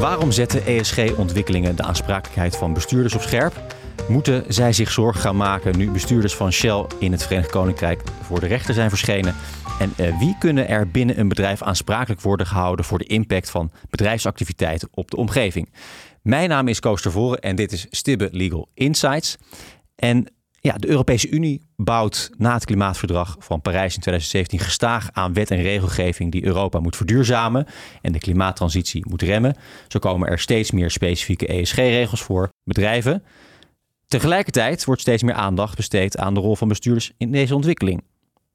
Waarom zetten ESG-ontwikkelingen de aansprakelijkheid van bestuurders op scherp? Moeten zij zich zorgen gaan maken nu bestuurders van Shell in het Verenigd Koninkrijk voor de rechter zijn verschenen? En uh, wie kunnen er binnen een bedrijf aansprakelijk worden gehouden voor de impact van bedrijfsactiviteiten op de omgeving? Mijn naam is Koos Tervoren en dit is Stibbe Legal Insights. En ja, de Europese Unie bouwt na het klimaatverdrag van Parijs in 2017 gestaag aan wet en regelgeving die Europa moet verduurzamen en de klimaattransitie moet remmen. Zo komen er steeds meer specifieke ESG-regels voor bedrijven. Tegelijkertijd wordt steeds meer aandacht besteed aan de rol van bestuurders in deze ontwikkeling.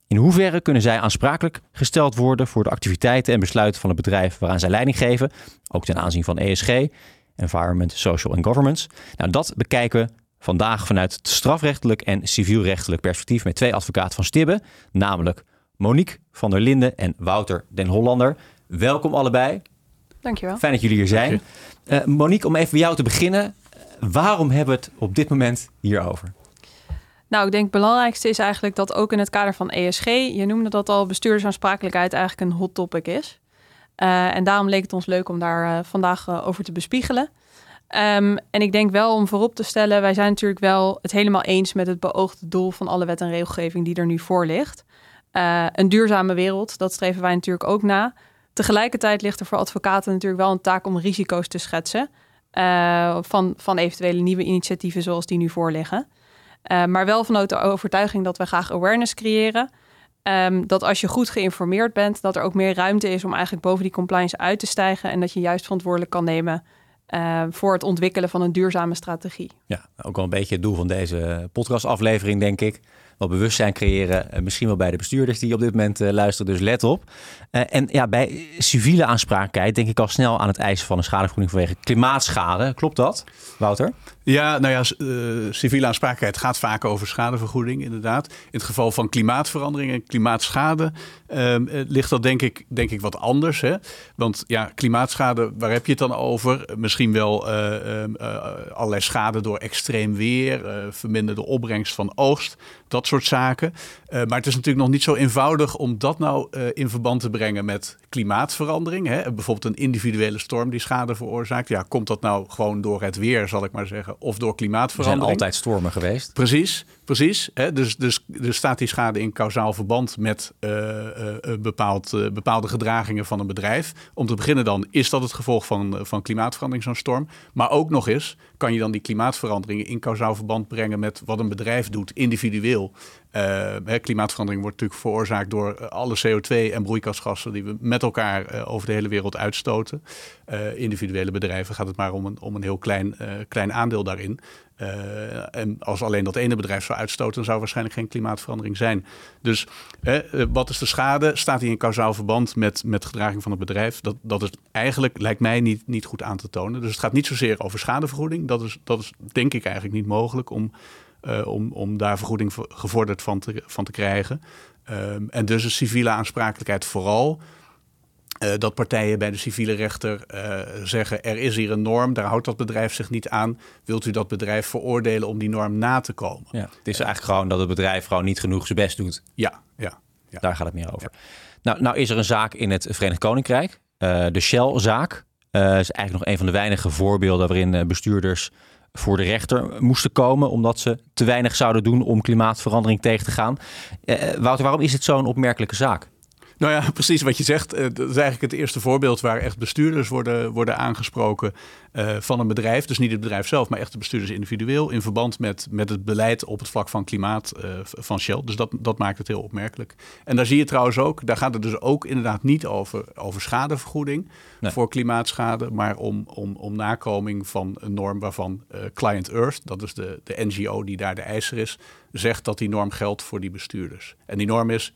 In hoeverre kunnen zij aansprakelijk gesteld worden voor de activiteiten en besluiten van het bedrijf waaraan zij leiding geven, ook ten aanzien van ESG, Environment, Social en Governance? Nou, dat bekijken we vandaag vanuit het strafrechtelijk en civielrechtelijk perspectief met twee advocaten van Stibbe, namelijk Monique van der Linden en Wouter den Hollander. Welkom allebei. Dankjewel. Fijn dat jullie hier zijn. Uh, Monique, om even bij jou te beginnen. Waarom hebben we het op dit moment hierover? Nou, ik denk het belangrijkste is eigenlijk dat ook in het kader van ESG, je noemde dat al, bestuurdersaansprakelijkheid eigenlijk een hot topic is. Uh, en daarom leek het ons leuk om daar uh, vandaag uh, over te bespiegelen. Um, en ik denk wel om voorop te stellen, wij zijn natuurlijk wel het helemaal eens met het beoogde doel van alle wet en regelgeving die er nu voor ligt. een duurzame wereld, dat streven wij natuurlijk ook na. Tegelijkertijd ligt er voor advocaten natuurlijk wel een taak om risico's te schetsen van, van eventuele nieuwe initiatieven zoals die nu voorliggen. Uh, maar wel vanuit de overtuiging dat we graag awareness creëren. Um, dat als je goed geïnformeerd bent, dat er ook meer ruimte is om eigenlijk boven die compliance uit te stijgen. En dat je juist verantwoordelijk kan nemen uh, voor het ontwikkelen van een duurzame strategie. Ja, ook wel een beetje het doel van deze podcastaflevering, denk ik wat bewustzijn creëren. Uh, misschien wel bij de bestuurders die op dit moment uh, luisteren, dus let op. En ja, bij civiele aansprakelijkheid denk ik al snel aan het eisen van een schadevergoeding vanwege klimaatschade. Klopt dat, Wouter? Ja, nou ja, civiele aansprakelijkheid gaat vaak over schadevergoeding, inderdaad. In het geval van klimaatverandering en klimaatschade ehm, ligt dat denk ik, denk ik wat anders. Hè? Want ja, klimaatschade, waar heb je het dan over? Misschien wel ehm, allerlei schade door extreem weer, verminderde opbrengst van oogst dat soort zaken. Uh, maar het is natuurlijk nog niet zo eenvoudig om dat nou uh, in verband te brengen met klimaatverandering. Hè? Bijvoorbeeld een individuele storm die schade veroorzaakt. Ja, komt dat nou gewoon door het weer, zal ik maar zeggen, of door klimaatverandering? Er zijn altijd stormen geweest. Precies, precies. Hè? Dus, dus, dus staat die schade in kausaal verband met uh, bepaald, bepaalde gedragingen van een bedrijf. Om te beginnen dan, is dat het gevolg van, van klimaatverandering, zo'n storm? Maar ook nog eens, kan je dan die klimaatveranderingen in kausaal verband brengen met wat een bedrijf doet, individueel. Uh, klimaatverandering wordt natuurlijk veroorzaakt door eh, alle CO2 en broeikasgassen die we met elkaar uh, over de hele wereld uitstoten. Individuele bedrijven gaat het maar om een, om een heel klein, klein aandeel daarin. en als alleen dat ene bedrijf zou uitstoten, dan zou waarschijnlijk geen klimaatverandering zijn. Dus wat is de schade? Staat die in kausaal verband met, met gedraging van het bedrijf? Dat, dat is eigenlijk, lijkt mij, niet, niet goed aan te tonen. Dus het gaat niet zozeer over schadevergoeding. Dat is, dat is denk ik eigenlijk niet mogelijk om uh, om, om daar vergoeding gevorderd van te, van te krijgen. Um, en dus een civiele aansprakelijkheid vooral. Uh, dat partijen bij de civiele rechter uh, zeggen: er is hier een norm, daar houdt dat bedrijf zich niet aan. Wilt u dat bedrijf veroordelen om die norm na te komen? Ja, het is eigenlijk gewoon dat het bedrijf gewoon niet genoeg zijn best doet. Ja, ja. ja. Daar gaat het meer over. Ja. Nou, nou is er een zaak in het Verenigd Koninkrijk, de Shell-zaak. Uh, is eigenlijk nog een van de weinige voorbeelden waarin bestuurders voor de rechter moesten komen omdat ze te weinig zouden doen om klimaatverandering tegen te gaan. Uh, Wouter, waarom is het zo'n opmerkelijke zaak? Nou ja, precies wat je zegt. Dat is eigenlijk het eerste voorbeeld waar echt bestuurders worden, worden aangesproken uh, van een bedrijf. Dus niet het bedrijf zelf, maar echt de bestuurders individueel. In verband met, met het beleid op het vlak van klimaat uh, van Shell. Dus dat, dat maakt het heel opmerkelijk. En daar zie je trouwens ook, daar gaat het dus ook inderdaad niet over, over schadevergoeding nee. voor klimaatschade. Maar om, om, om nakoming van een norm waarvan uh, Client Earth, dat is de, de NGO die daar de eiser is, zegt dat die norm geldt voor die bestuurders. En die norm is,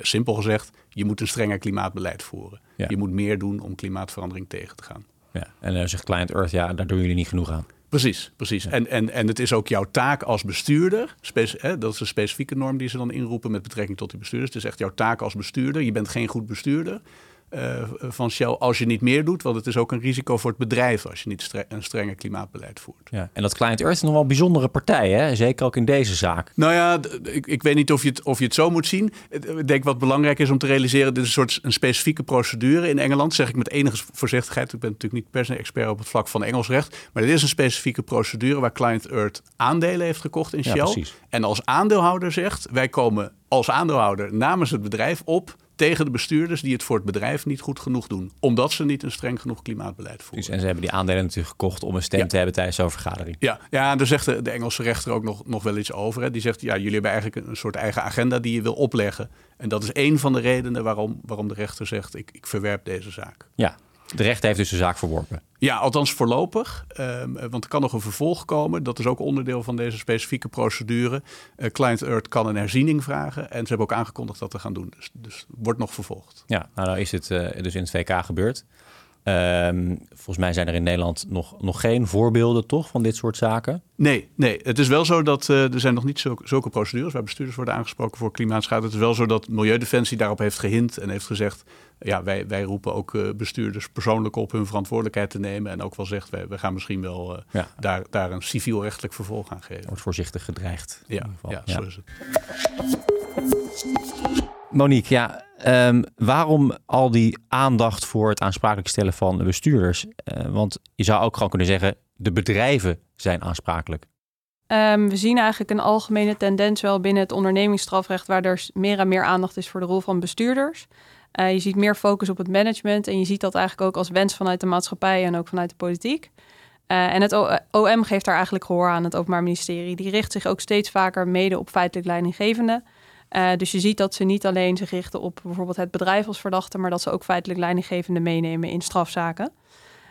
simpel gezegd, je moet een strenger klimaatbeleid voeren. Ja. Je moet meer doen om klimaatverandering tegen te gaan. Ja, en dan zegt Client Earth, ja, daar doen jullie niet genoeg aan. Precies, precies. Ja. En, en, en het is ook jouw taak als bestuurder. Hè, dat is een specifieke norm die ze dan inroepen met betrekking tot die bestuurders. Het is echt jouw taak als bestuurder. Je bent geen goed bestuurder uh, van Shell als je niet meer doet. Want het is ook een risico voor het bedrijf als je niet een strenge klimaatbeleid voert. Ja, en dat Client Earth is nog wel een bijzondere partij, hè? zeker ook in deze zaak. Nou ja, ik, ik weet niet of je, het, of je het zo moet zien. Ik denk wat belangrijk is om te realiseren, dit is een soort een specifieke procedure in Engeland. Zeg ik met enige voorzichtigheid. Ik ben natuurlijk niet per se expert op het vlak van Engels recht. Maar dit is een specifieke procedure waar Client Earth aandelen heeft gekocht in Shell. en als aandeelhouder zegt, wij komen als aandeelhouder namens het bedrijf op tegen de bestuurders die het voor het bedrijf niet goed genoeg doen. Omdat ze niet een streng genoeg klimaatbeleid voeren. Dus, en ze hebben die aandelen natuurlijk gekocht om een stem te hebben tijdens zo'n vergadering. Ja, ja daar zegt de, de, Engelse rechter ook nog, nog wel iets over. Hè. Die zegt, ja, jullie hebben eigenlijk een soort eigen agenda die je wil opleggen. En dat is een van de redenen waarom, waarom de rechter zegt, ik, ik verwerp deze zaak. Ja, de rechter heeft dus de zaak verworpen. Ja, althans voorlopig. Ehm, want er kan nog een vervolg komen. Dat is ook onderdeel van deze specifieke procedure. Uh, Client Earth kan een herziening vragen. En ze hebben ook aangekondigd dat te gaan doen. Dus, dus wordt nog vervolgd. Ja, nou, nou is het uh, dus in het VK gebeurd. Um, volgens mij zijn er in Nederland nog, nog geen voorbeelden toch van dit soort zaken? Nee, nee. het is wel zo dat uh, er zijn nog niet zulke, zulke procedures waar bestuurders worden aangesproken voor klimaatschade. Het is wel zo dat Milieudefensie daarop heeft gehind en heeft gezegd ja, wij, wij roepen ook uh, bestuurders persoonlijk op hun verantwoordelijkheid te nemen. En ook wel zegt, wij, we gaan misschien wel uh, ja. daar, daar een civielrechtelijk vervolg aan geven. Wordt voorzichtig gedreigd. Ja, ja, ja, zo is het. Monique, ja, um, waarom al die aandacht voor het aansprakelijk stellen van de bestuurders? Uh, want je zou ook gewoon kunnen zeggen, de bedrijven zijn aansprakelijk. Um, we zien eigenlijk een algemene tendens wel binnen het ondernemingsstrafrecht, waar er meer en meer aandacht is voor de rol van bestuurders. Uh, je ziet meer focus op het management en je ziet dat eigenlijk ook als wens vanuit de maatschappij en ook vanuit de politiek. Uh, en het OM geeft daar eigenlijk gehoor aan, het Openbaar Ministerie. Die richt zich ook steeds vaker mede op feitelijk leidinggevende. Uh, dus je ziet dat ze niet alleen zich richten op bijvoorbeeld het bedrijf als verdachte, maar dat ze ook feitelijk leidinggevende meenemen in strafzaken.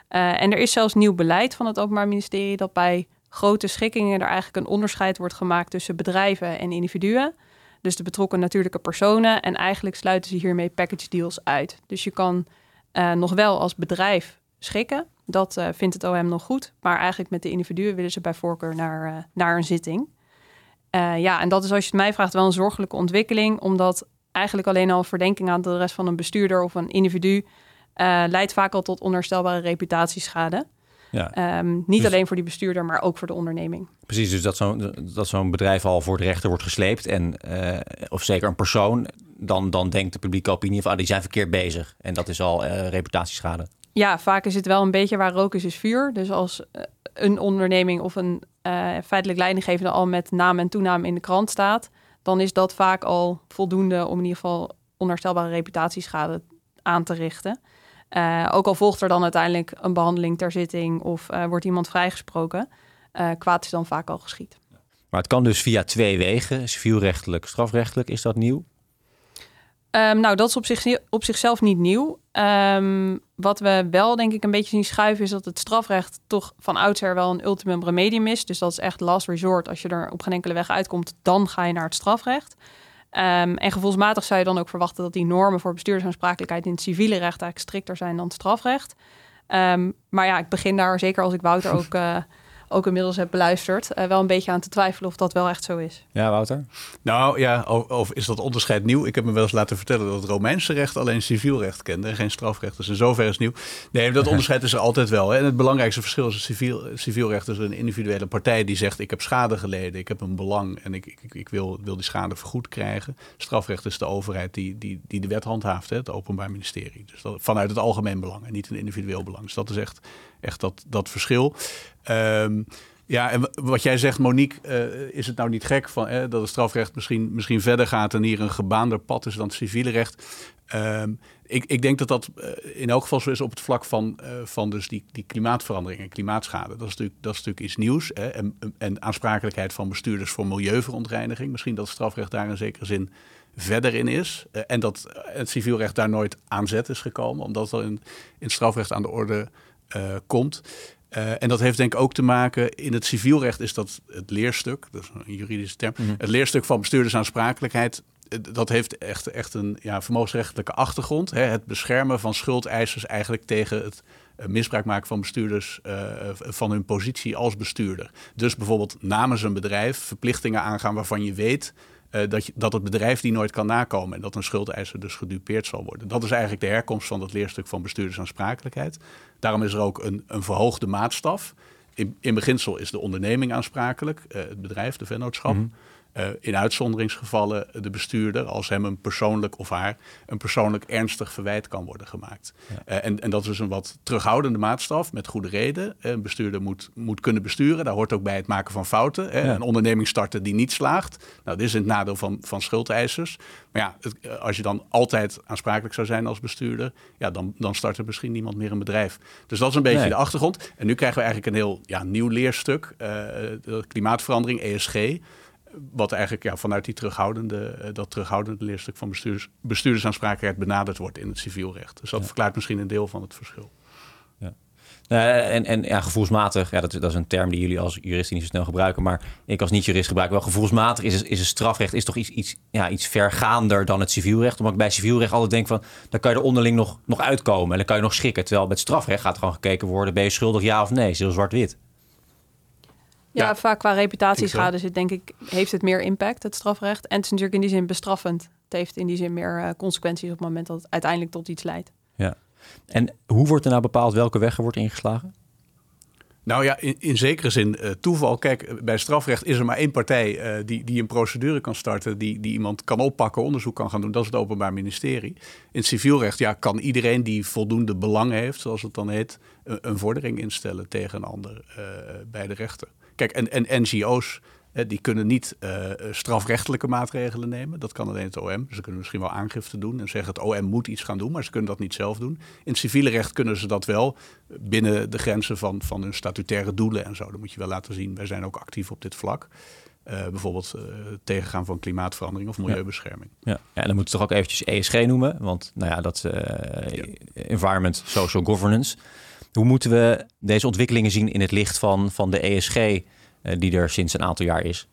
en er is zelfs nieuw beleid van het Openbaar Ministerie dat bij grote schikkingen er eigenlijk een onderscheid wordt gemaakt tussen bedrijven en individuen dus de betrokken natuurlijke personen. En eigenlijk sluiten ze hiermee package deals uit. Dus je kan uh, nog wel als bedrijf schikken. Dat vindt het OM nog goed. Maar eigenlijk met de individuen willen ze bij voorkeur naar, naar een zitting. Ja, en dat is als je het mij vraagt wel een zorgelijke ontwikkeling. Omdat eigenlijk alleen al verdenking aan de rest van een bestuurder of een individu... leidt vaak al tot onherstelbare reputatieschade. Ja. Ehm, niet dus- alleen voor die bestuurder, maar ook voor de onderneming. Precies, dus dat zo'n dat zo'n bedrijf al voor de rechter wordt gesleept. En, uh, of zeker een persoon, dan, dan denkt de publieke opinie van ah, die zijn verkeerd bezig. En dat is al reputatieschade. Ja, vaak is het wel een beetje waar rook is, is vuur. Dus als een onderneming of een feitelijk leidinggevende al met naam en toenaam in de krant staat, dan is dat vaak al voldoende om in ieder geval onherstelbare reputatieschade aan te richten. Uh, ook al volgt er dan uiteindelijk een behandeling ter zitting of uh, wordt iemand vrijgesproken, kwaad is dan vaak al geschied. Maar het kan dus via twee wegen, civielrechtelijk, strafrechtelijk. Is dat nieuw? Um, nou, dat is op, zich, op zichzelf niet nieuw. Um, wat we wel denk ik een beetje zien schuiven is dat het strafrecht toch van oudsher wel een ultimum remedium is. Dus dat is echt last resort. Als je er op geen enkele weg uitkomt, dan ga je naar het strafrecht. Um, en gevoelsmatig zou je dan ook verwachten dat die normen voor bestuurdersaansprakelijkheid in het civiele recht eigenlijk strikter zijn dan het strafrecht. Maar ja, ik begin daar, zeker als ik Wouter ook uh, ook inmiddels heb beluisterd, uh, wel een beetje aan te twijfelen of dat wel echt zo is. Ja, Wouter? Nou ja, of, of, is dat onderscheid nieuw? Ik heb me wel eens laten vertellen dat het Romeinse recht alleen civielrecht kende en geen strafrecht. Dus in zoverre is nieuw. Nee, dat onderscheid is er altijd wel. Hè. En het belangrijkste verschil is het civiel, civielrecht is een individuele partij die zegt ik heb schade geleden, ik heb een belang en ik, ik, ik wil, wil die schade vergoed krijgen. Strafrecht is de overheid die, die, die de wet handhaaft, hè, het Openbaar Ministerie. Dus dat, vanuit het algemeen belang en niet een individueel belang. Dus dat is echt, echt dat, dat verschil. Um, ja, en wat jij zegt, Monique, uh, is het nou niet gek van, eh, dat het strafrecht misschien, misschien verder gaat en hier een gebaander pad is dan het civiele recht? Um, ik, ik, denk dat dat uh, in elk geval zo is op het vlak van, van dus die, die klimaatverandering en klimaatschade. Dat is natuurlijk, dat is natuurlijk iets nieuws. Hè? En, en aansprakelijkheid van bestuurders voor milieuverontreiniging. Misschien dat het strafrecht daar in zekere zin verder in is. en dat het civielrecht daar nooit aan zet is gekomen, omdat dat in, in het strafrecht aan de orde komt. Uh, en dat heeft denk ik ook te maken, in het civielrecht is dat het leerstuk, dat is een juridische term, mm -hmm. het leerstuk van bestuurdersaansprakelijkheid, eh, dat heeft echt, echt een ja, vermogensrechtelijke achtergrond. Hè? Het beschermen van schuldeisers eigenlijk tegen het misbruik maken van bestuurders uh, van hun positie als bestuurder. Dus bijvoorbeeld namens een bedrijf verplichtingen aangaan waarvan je weet dat, je, dat het bedrijf die nooit kan nakomen en dat een schuldeiser dus gedupeerd zal worden. Dat is eigenlijk de herkomst van het leerstuk van bestuurdersaansprakelijkheid. Daarom is er ook een, een verhoogde maatstaf. In, in beginsel is de onderneming aansprakelijk, uh, het bedrijf, de vennootschap. -hmm. Uh, in uitzonderingsgevallen de bestuurder, als hem een persoonlijk of haar een persoonlijk ernstig verwijt kan worden gemaakt. Ja. Uh, en, en dat is een wat terughoudende maatstaf met goede reden. Een bestuurder moet, moet kunnen besturen. Daar hoort ook bij het maken van fouten. Ja. Een onderneming starten die niet slaagt. Nou, dit is het nadeel van, van schuldeisers. Maar ja, het, als je dan altijd aansprakelijk zou zijn als bestuurder, ja, dan, dan start er misschien niemand meer een bedrijf. Dus dat is een beetje nee. de achtergrond. En nu krijgen we eigenlijk een heel ja, nieuw leerstuk. Uh, de klimaatverandering, ESG wat eigenlijk ja, vanuit die terughoudende, dat terughoudende leerstuk van bestuurders, bestuurdersaansprakelijkheid benaderd wordt in het civielrecht. Dus dat ja. verklaart misschien een deel van het verschil. Ja. Uh, en en ja, gevoelsmatig, ja, dat, dat, is een term die jullie als juristen niet zo snel gebruiken, maar ik als niet-jurist gebruik wel gevoelsmatig. Is, is het strafrecht is toch iets, iets, ja, iets vergaander dan het civielrecht? Omdat ik bij civielrecht altijd denk van, dan kan je er onderling nog, nog uitkomen en dan kan je nog schikken. Terwijl bij het strafrecht gaat gewoon gekeken worden, ben je schuldig ja of nee? Is heel zwart-wit. Ja, ja, vaak qua reputatieschade zit, denk ik, heeft het meer impact, het strafrecht. En het is natuurlijk in die zin bestraffend. Het heeft in die zin meer uh, consequenties op het moment dat het uiteindelijk tot iets leidt. Ja. En hoe wordt er nou bepaald welke weg er wordt ingeslagen? Nou ja, in, in zekere zin uh, toeval. Kijk, bij strafrecht is er maar één partij uh, die, die een procedure kan starten, die, die iemand kan oppakken, onderzoek kan gaan doen. Dat is het Openbaar Ministerie. In het civielrecht ja, kan iedereen die voldoende belang heeft, zoals het dan heet, een, een vordering instellen tegen een ander uh, bij de rechter. Kijk, en, en NGO's die kunnen niet uh, strafrechtelijke maatregelen nemen. Dat kan alleen het OM. Ze kunnen misschien wel aangifte doen en zeggen het OM moet iets gaan doen, maar ze kunnen dat niet zelf doen. In het civiele recht kunnen ze dat wel binnen de grenzen van, van hun statutaire doelen en zo. Dat moet je wel laten zien. Wij zijn ook actief op dit vlak. Uh, bijvoorbeeld uh, tegengaan van klimaatverandering of milieubescherming. Ja, en dan moeten we toch ook eventjes ESG noemen, want nou ja, dat ja. environment, social governance. Hoe moeten we deze ontwikkelingen zien in het licht van, van de ESG uh, die er sinds een aantal jaar is?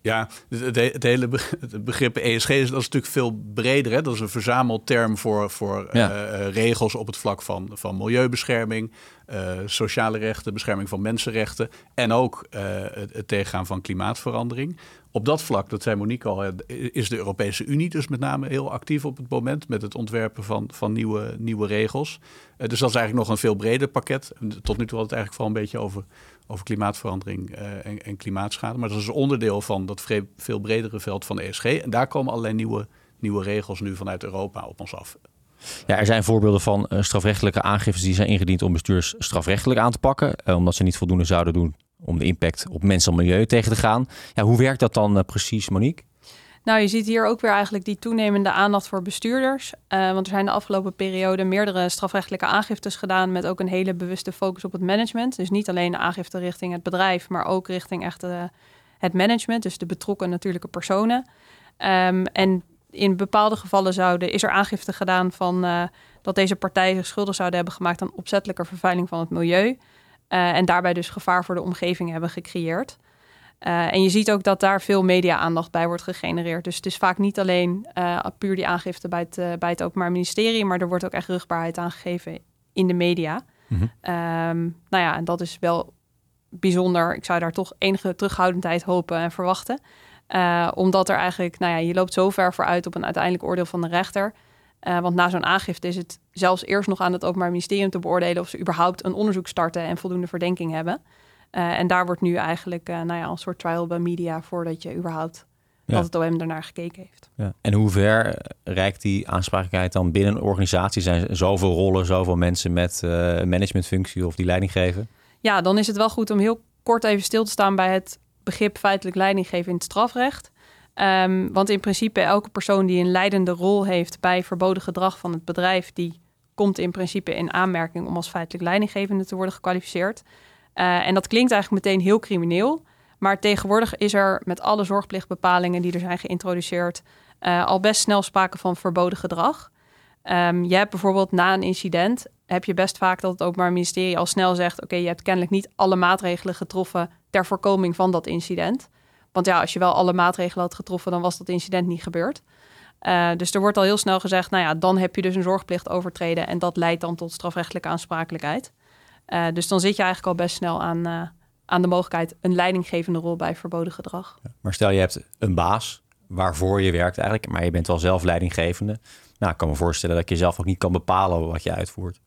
Ja, het, het hele begrip ESG is, dat is natuurlijk veel breder. Hè? Dat is een verzamelterm voor, voor ja. uh, regels op het vlak van, van milieubescherming, uh, sociale rechten, bescherming van mensenrechten en ook uh, het, het, tegengaan van klimaatverandering. Op dat vlak, dat zei Monique al, is de Europese Unie dus met name heel actief op het moment met het ontwerpen van, van nieuwe, nieuwe regels. dus dat is eigenlijk nog een veel breder pakket. Tot nu toe had het eigenlijk vooral een beetje over over klimaatverandering uh, en, klimaatschade. Maar dat is onderdeel van dat veel bredere veld van de ESG. En daar komen allerlei nieuwe, nieuwe regels nu vanuit Europa op ons af. Ja, er zijn voorbeelden van strafrechtelijke aangiftes die zijn ingediend om bestuurders strafrechtelijk aan te pakken. Omdat ze niet voldoende zouden doen om de impact op mensen en milieu tegen te gaan. Ja, hoe werkt dat dan precies, Monique? Nou, je ziet hier ook weer eigenlijk die toenemende aandacht voor bestuurders. Uh, want er zijn de afgelopen periode meerdere strafrechtelijke aangiftes gedaan met ook een hele bewuste focus op het management. Dus niet alleen de aangifte richting het bedrijf, maar ook richting echt uh, het management, dus de betrokken natuurlijke personen. Um, en in bepaalde gevallen zouden, is er aangifte gedaan van dat deze partijen zich schuldig zouden hebben gemaakt aan opzettelijke vervuiling van het milieu. En daarbij dus gevaar voor de omgeving hebben gecreëerd. Uh, en je ziet ook dat daar veel media-aandacht bij wordt gegenereerd. Dus het is vaak niet alleen uh, puur die aangifte bij het, uh, bij het Openbaar Ministerie, maar er wordt ook echt rugbaarheid aangegeven in de media. Mm -hmm. um, nou ja, en dat is wel bijzonder. Ik zou daar toch enige terughoudendheid hopen en verwachten. omdat er eigenlijk, nou ja, je loopt zo ver vooruit op een uiteindelijk oordeel van de rechter. Want na zo'n aangifte is het zelfs eerst nog aan het Openbaar Ministerie om te beoordelen of ze überhaupt een onderzoek starten en voldoende verdenking hebben. Uh, en daar wordt nu eigenlijk uh, nou ja, een soort trial by media voordat je überhaupt ja. dat het OM ernaar gekeken heeft. Ja. En hoe ver reikt die aansprakelijkheid dan binnen een organisatie? Zijn er zoveel rollen, zoveel mensen met uh, managementfunctie of die leiding geven? Ja, dan is het wel goed om heel kort even stil te staan bij het begrip feitelijk leiding geven in het strafrecht. Um, want in principe elke persoon die een leidende rol heeft bij verboden gedrag van het bedrijf, die komt in principe in aanmerking om als feitelijk leidinggevende te worden gekwalificeerd. Uh, en dat klinkt eigenlijk meteen heel crimineel. Maar tegenwoordig is er met alle zorgplichtbepalingen die er zijn geïntroduceerd uh, al best snel sprake van verboden gedrag. Um, je hebt bijvoorbeeld na een incident heb je best vaak dat het Openbaar Ministerie al snel zegt: Oké, je hebt kennelijk niet alle maatregelen getroffen ter voorkoming van dat incident. Want ja, als je wel alle maatregelen had getroffen, dan was dat incident niet gebeurd. Uh, dus er wordt al heel snel gezegd: Nou ja, dan heb je dus een zorgplicht overtreden en dat leidt dan tot strafrechtelijke aansprakelijkheid. Uh, dus dan zit je eigenlijk al best snel aan, uh, aan de mogelijkheid een leidinggevende rol bij verboden gedrag. Maar stel je hebt een baas waarvoor je werkt eigenlijk, maar je bent wel zelf leidinggevende. Nou, ik kan me voorstellen dat je zelf ook niet kan bepalen wat je uitvoert.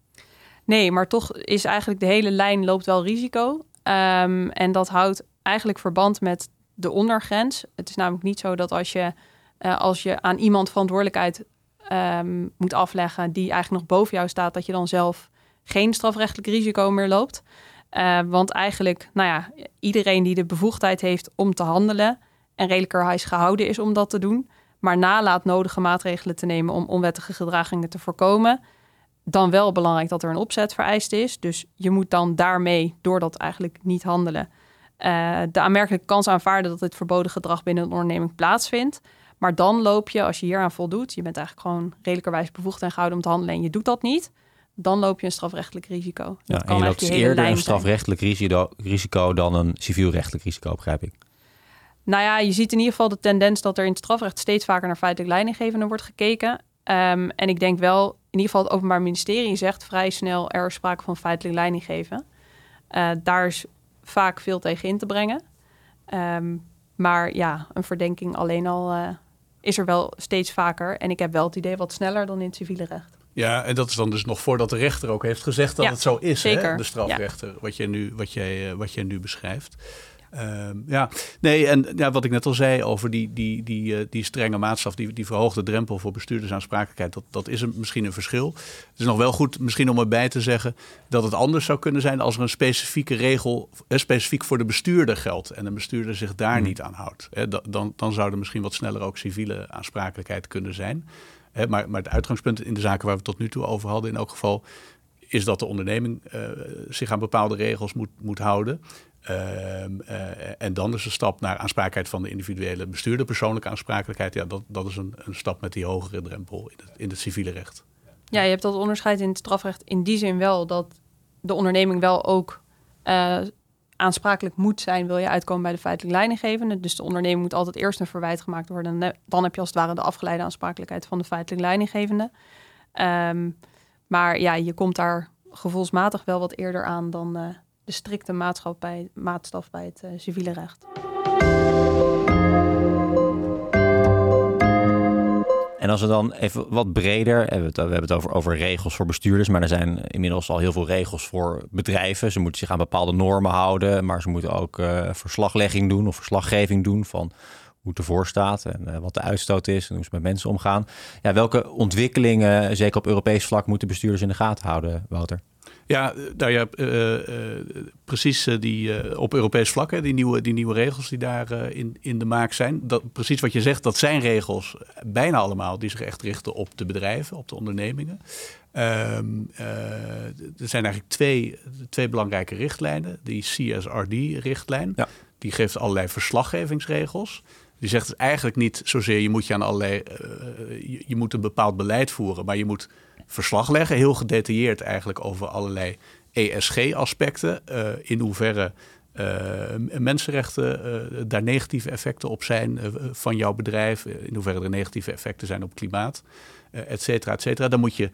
Nee, maar toch is eigenlijk de hele lijn loopt wel risico. Um, en dat houdt eigenlijk verband met de ondergrens. Het is namelijk niet zo dat als je, uh, als je aan iemand verantwoordelijkheid um, moet afleggen die eigenlijk nog boven jou staat, dat je dan zelf geen strafrechtelijk risico meer loopt. Uh, want eigenlijk, nou ja, iedereen die de bevoegdheid heeft om te handelen en redelijkerwijs gehouden is om dat te doen, maar nalaat nodige maatregelen te nemen om onwettige gedragingen te voorkomen, dan wel belangrijk dat er een opzet vereist is. Dus je moet dan daarmee, door dat eigenlijk niet handelen, uh, de aanmerkelijke kans aanvaarden dat dit verboden gedrag binnen een onderneming plaatsvindt. Maar dan loop je, als je hieraan voldoet, je bent eigenlijk gewoon redelijkerwijs bevoegd en gehouden om te handelen en je doet dat niet, dan loop je een strafrechtelijk risico. Ja, dat kan en je loopt eerder een strafrechtelijk risico, risico dan een civielrechtelijk risico, begrijp ik. Nou ja, je ziet in ieder geval de tendens dat er in het strafrecht steeds vaker naar feitelijk leidinggevende wordt gekeken. Um, en ik denk wel, in ieder geval het Openbaar Ministerie zegt vrij snel er sprake van feitelijk leidinggeven. Uh, daar is vaak veel tegen in te brengen. Um, maar ja, een verdenking alleen al uh, is er wel steeds vaker. En ik heb wel het idee wat sneller dan in het civiele recht. Ja, en dat is dan dus nog voordat de rechter ook heeft gezegd dat het zo is. Hè? De strafrechter, wat, jij nu, wat, jij, eh, wat jij nu beschrijft. Ehm, ja, nee, en ja, wat ik net al zei over die, die, die, uh, die strenge maatstaf, die, die verhoogde drempel voor bestuurdersaansprakelijkheid, dat, dat is een, misschien een verschil. Het is nog wel goed misschien om erbij te zeggen dat het anders zou kunnen zijn als er een specifieke regel eh, specifiek voor de bestuurder geldt en de bestuurder zich daar hmm. niet aan houdt. Dan, dan zou er misschien wat sneller ook civiele aansprakelijkheid kunnen zijn. Maar, maar het uitgangspunt in de zaken waar we tot nu toe over hadden, in elk geval, is dat de onderneming uh, zich aan bepaalde regels moet, moet houden. Ehm, eh, en dan is de stap naar aansprakelijkheid van de individuele bestuurder, persoonlijke aansprakelijkheid. Ja, dat, dat is een, een stap met die hogere drempel in het, in het civiele recht. Ja, je hebt dat onderscheid in het strafrecht in die zin wel dat de onderneming wel ook uh, aansprakelijk moet zijn, wil je uitkomen bij de feitelijk leidinggevende. Dus de onderneming moet altijd eerst een verwijt gemaakt worden. Dan heb je als het ware de afgeleide aansprakelijkheid van de feitelijk leidinggevende. Um, maar ja, je komt daar gevoelsmatig wel wat eerder aan dan, de strikte maatstaf bij, maatstaf bij het uh, civiele recht. En als we dan even wat breder, we hebben het over, over regels voor bestuurders, maar er zijn inmiddels al heel veel regels voor bedrijven. Ze moeten zich aan bepaalde normen houden, maar ze moeten ook uh, verslaglegging doen of verslaggeving doen van hoe het ervoor staat en wat de uitstoot is en hoe ze met mensen omgaan. Ja, welke ontwikkelingen, zeker op Europees vlak, moeten bestuurders in de gaten houden, Wouter? Ja, nou ja, uh, uh, precies die op Europees vlak, hè, die, nieuwe, die nieuwe regels die daar in, in de maak zijn. Dat, precies wat je zegt, dat zijn regels, bijna allemaal, die zich echt richten op de bedrijven, op de ondernemingen. Um, er zijn eigenlijk twee, twee belangrijke richtlijnen. Die CSRD-richtlijn, ja. die geeft allerlei verslaggevingsregels. Die zegt dus eigenlijk niet zozeer je moet je aan allerlei, je, je moet een bepaald beleid voeren, maar je moet verslag leggen. Heel gedetailleerd eigenlijk over allerlei ESG-aspecten. Eh, in hoeverre uh, mensenrechten daar negatieve effecten op zijn van jouw bedrijf. in hoeverre er negatieve effecten zijn op klimaat, et cetera, et cetera. Daar moet je,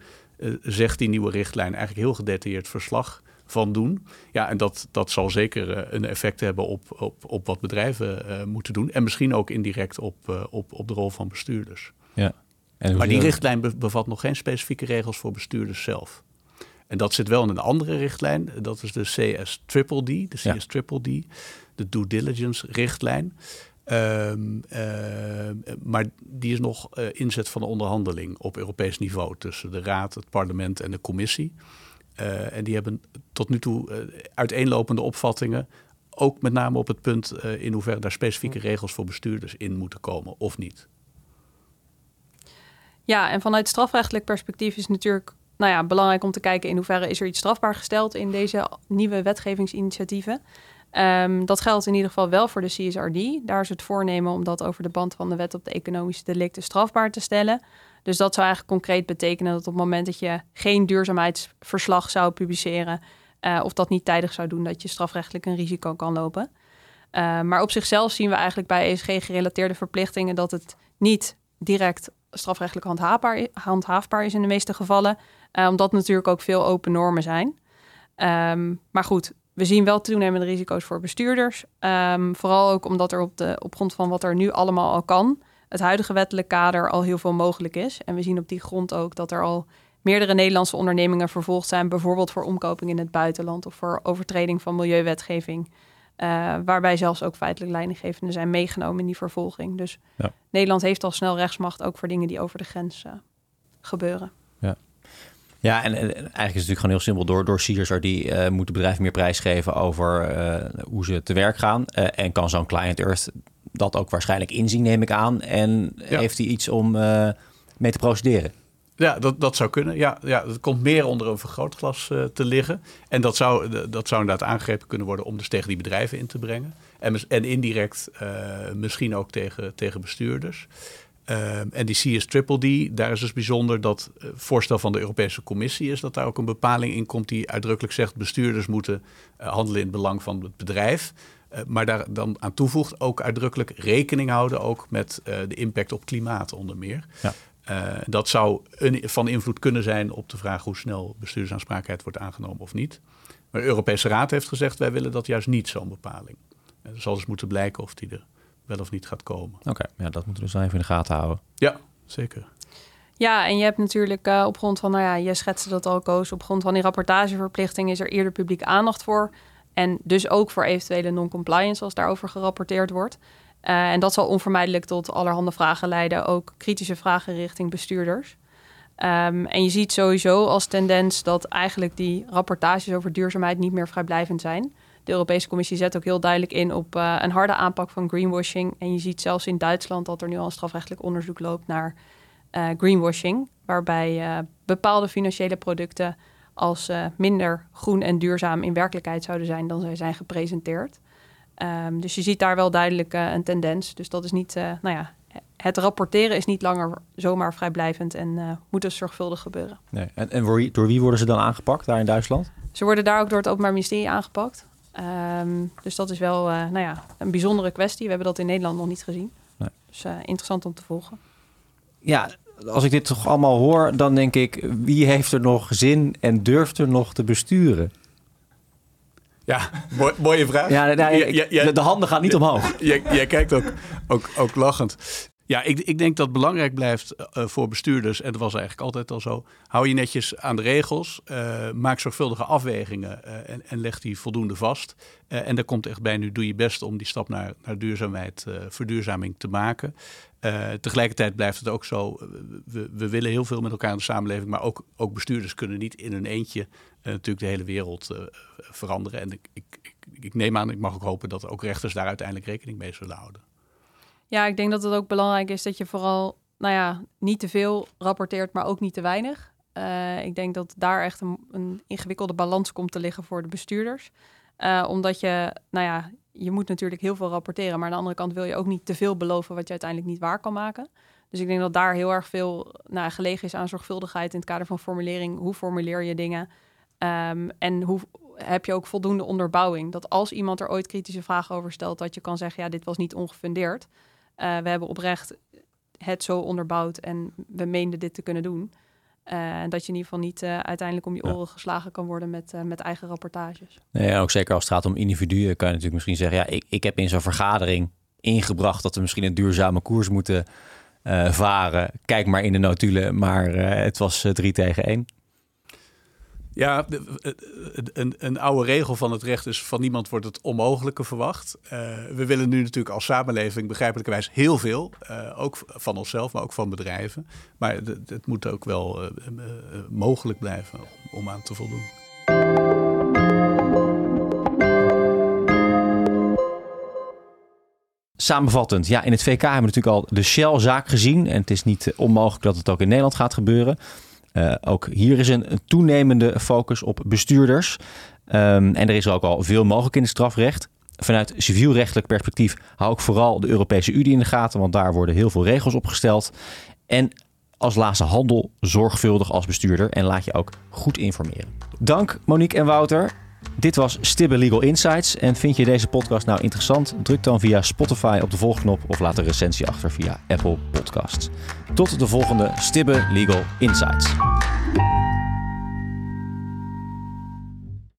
zegt die nieuwe richtlijn, eigenlijk heel gedetailleerd verslag van doen. Ja, en dat, dat zal zeker een effect hebben op, op, op wat bedrijven moeten doen. En misschien ook indirect op, op, op de rol van bestuurders. Ja maar die richtlijn bevat nog geen specifieke regels voor bestuurders zelf. En dat zit wel in een andere richtlijn. Dat is de CS Triple D, de CS Triple D, de due diligence richtlijn. Um, uh, maar die is nog uh, inzet van de onderhandeling op Europees niveau tussen de Raad, het parlement en de commissie. Uh, en die hebben tot nu toe uiteenlopende opvattingen. Ook met name op het punt in hoeverre daar specifieke regels voor bestuurders in moeten komen of niet. Ja, en vanuit strafrechtelijk perspectief is natuurlijk nou ja, belangrijk om te kijken in hoeverre is er iets strafbaar gesteld in deze nieuwe wetgevingsinitiatieven. Um, dat geldt in ieder geval wel voor de CSRD. Daar is het voornemen om dat over de band van de wet op de economische delicten strafbaar te stellen. Dus dat zou eigenlijk concreet betekenen dat op het moment dat je geen duurzaamheidsverslag zou publiceren, uh, of dat niet tijdig zou doen, dat je strafrechtelijk een risico kan lopen. Uh, maar op zichzelf zien we eigenlijk bij ESG-gerelateerde verplichtingen dat het niet direct strafrechtelijk handhaafbaar, is in de meeste gevallen. Uh, omdat natuurlijk ook veel open normen zijn. Um, maar goed, we zien wel toenemende risico's voor bestuurders. Ehm, vooral ook omdat er op, de, op grond van wat er nu allemaal al kan, het huidige wettelijk kader al heel veel mogelijk is. En we zien op die grond ook dat er al meerdere Nederlandse ondernemingen vervolgd zijn, bijvoorbeeld voor omkoping in het buitenland of voor overtreding van milieuwetgeving. Uh, waarbij zelfs ook feitelijk leidinggevenden zijn meegenomen in die vervolging. Dus ja. Nederland heeft al snel rechtsmacht, ook voor dingen die over de grens uh, gebeuren. Ja, ja en, en, eigenlijk is het natuurlijk gewoon heel simpel. Door, door CSR die uh, moet bedrijf meer prijs geven over hoe ze te werk gaan. en kan zo'n client Earth dat ook waarschijnlijk inzien, neem ik aan. En heeft hij iets om mee te procederen? Ja, dat, dat zou kunnen. Ja, ja, het komt meer onder een vergrootglas te liggen. En dat zou, dat zou inderdaad aangegrepen kunnen worden om dus tegen die bedrijven in te brengen. En, en indirect misschien ook tegen, tegen bestuurders. Uh, en die CS Triple D, daar is dus bijzonder dat uh, voorstel van de Europese Commissie is dat daar ook een bepaling in komt die uitdrukkelijk zegt bestuurders moeten handelen in het belang van het bedrijf. maar daar dan aan toevoegt ook uitdrukkelijk rekening houden ook met de impact op klimaat onder meer. Ja. Uh, dat zou een, van invloed kunnen zijn op de vraag hoe snel bestuurdersaansprakelijkheid wordt aangenomen of niet. Maar de Europese Raad heeft gezegd, wij willen dat juist niet, zo'n bepaling. Er zal dus moeten blijken of die er wel of niet gaat komen. Oké, ja, dat moeten we dus even in de gaten houden. Ja, zeker. Ja, en je hebt natuurlijk uh, op grond van, nou ja, je schetste dat al, Koos, op grond van die rapportageverplichting is er eerder publieke aandacht voor. En dus ook voor eventuele non-compliance als daarover gerapporteerd wordt. Uh, en dat zal onvermijdelijk tot allerhande vragen leiden, ook kritische vragen richting bestuurders. Um, en je ziet sowieso als tendens dat eigenlijk die rapportages over duurzaamheid niet meer vrijblijvend zijn. De Europese Commissie zet ook heel duidelijk in op uh, een harde aanpak van greenwashing. En je ziet zelfs in Duitsland dat er nu al een strafrechtelijk onderzoek loopt naar uh, greenwashing, waarbij bepaalde financiële producten als minder groen en duurzaam in werkelijkheid zouden zijn dan zij zijn gepresenteerd. Um, dus je ziet daar wel duidelijk een tendens. Dus dat is niet, nou ja, het rapporteren is niet langer zomaar vrijblijvend en uh, moet dus zorgvuldig gebeuren. Nee. En, en door wie worden ze dan aangepakt daar in Duitsland? Ze worden daar ook door het Openbaar Ministerie aangepakt. Um, dus dat is wel nou ja, een bijzondere kwestie. We hebben dat in Nederland nog niet gezien. Nee. Dus interessant om te volgen. Ja, als ik dit toch allemaal hoor, dan denk ik, wie heeft er nog zin en durft er nog te besturen? Ja, mooie vraag. Ja, nou, de handen gaan niet omhoog. Jij, jij kijkt ook, ook, ook lachend. Ja, ik, ik denk dat belangrijk blijft uh, voor bestuurders, en dat was eigenlijk altijd al zo. Hou je netjes aan de regels, uh, maak zorgvuldige afwegingen en, en, leg die voldoende vast. en daar komt echt bij, nu doe je best om die stap naar, naar duurzaamheid, verduurzaming te maken. tegelijkertijd blijft het ook zo, we, we willen heel veel met elkaar in de samenleving, maar ook, ook bestuurders kunnen niet in hun eentje natuurlijk de hele wereld veranderen. En ik, ik, ik neem aan, ik mag ook hopen dat ook rechters daar uiteindelijk rekening mee zullen houden. Ja, ik denk dat het ook belangrijk is dat je vooral, nou ja, niet te veel rapporteert, maar ook niet te weinig. Uh, ik denk dat daar echt een, een, ingewikkelde balans komt te liggen voor de bestuurders. Uh, omdat je, nou ja, je moet natuurlijk heel veel rapporteren, maar aan de andere kant wil je ook niet te veel beloven wat je uiteindelijk niet waar kan maken. Dus ik denk dat daar heel erg veel nou, gelegen is aan zorgvuldigheid in het kader van formulering. Hoe formuleer je dingen? Um, en hoe heb je ook voldoende onderbouwing? Dat als iemand er ooit kritische vragen over stelt, dat je kan zeggen, ja, dit was niet ongefundeerd. Uh, we hebben oprecht het zo onderbouwd en we meenden dit te kunnen doen. Uh, dat je in ieder geval niet uh, uiteindelijk om je oren geslagen kan worden met, met eigen rapportages. Nee, ook zeker als het gaat om individuen kan je natuurlijk misschien zeggen... ja, ik, ik heb in zo'n vergadering ingebracht dat we misschien een duurzame koers moeten varen. Kijk maar in de notulen, maar het was drie tegen één. Ja, een, een, oude regel van het recht is: van niemand wordt het onmogelijke verwacht. We willen nu natuurlijk als samenleving begrijpelijkerwijs heel veel. Ook van onszelf, maar ook van bedrijven. Maar het, moet ook wel mogelijk blijven om aan te voldoen. Samenvattend, ja, in het VK hebben we natuurlijk al de Shell-zaak gezien. En het is niet onmogelijk dat het ook in Nederland gaat gebeuren. Uh, ook hier is een, toenemende focus op bestuurders. Um, en er is ook al veel mogelijk in het strafrecht. Vanuit civielrechtelijk perspectief hou ik vooral de Europese Unie in de gaten, want daar worden heel veel regels opgesteld. En als laatste handel zorgvuldig als bestuurder en laat je ook goed informeren. Dank Monique en Wouter. Dit was Stibbe Legal Insights. En vind je deze podcast nou interessant? Druk dan via Spotify op de volgknop of laat een recensie achter via Apple Podcasts. Tot de volgende Stibbe Legal Insights.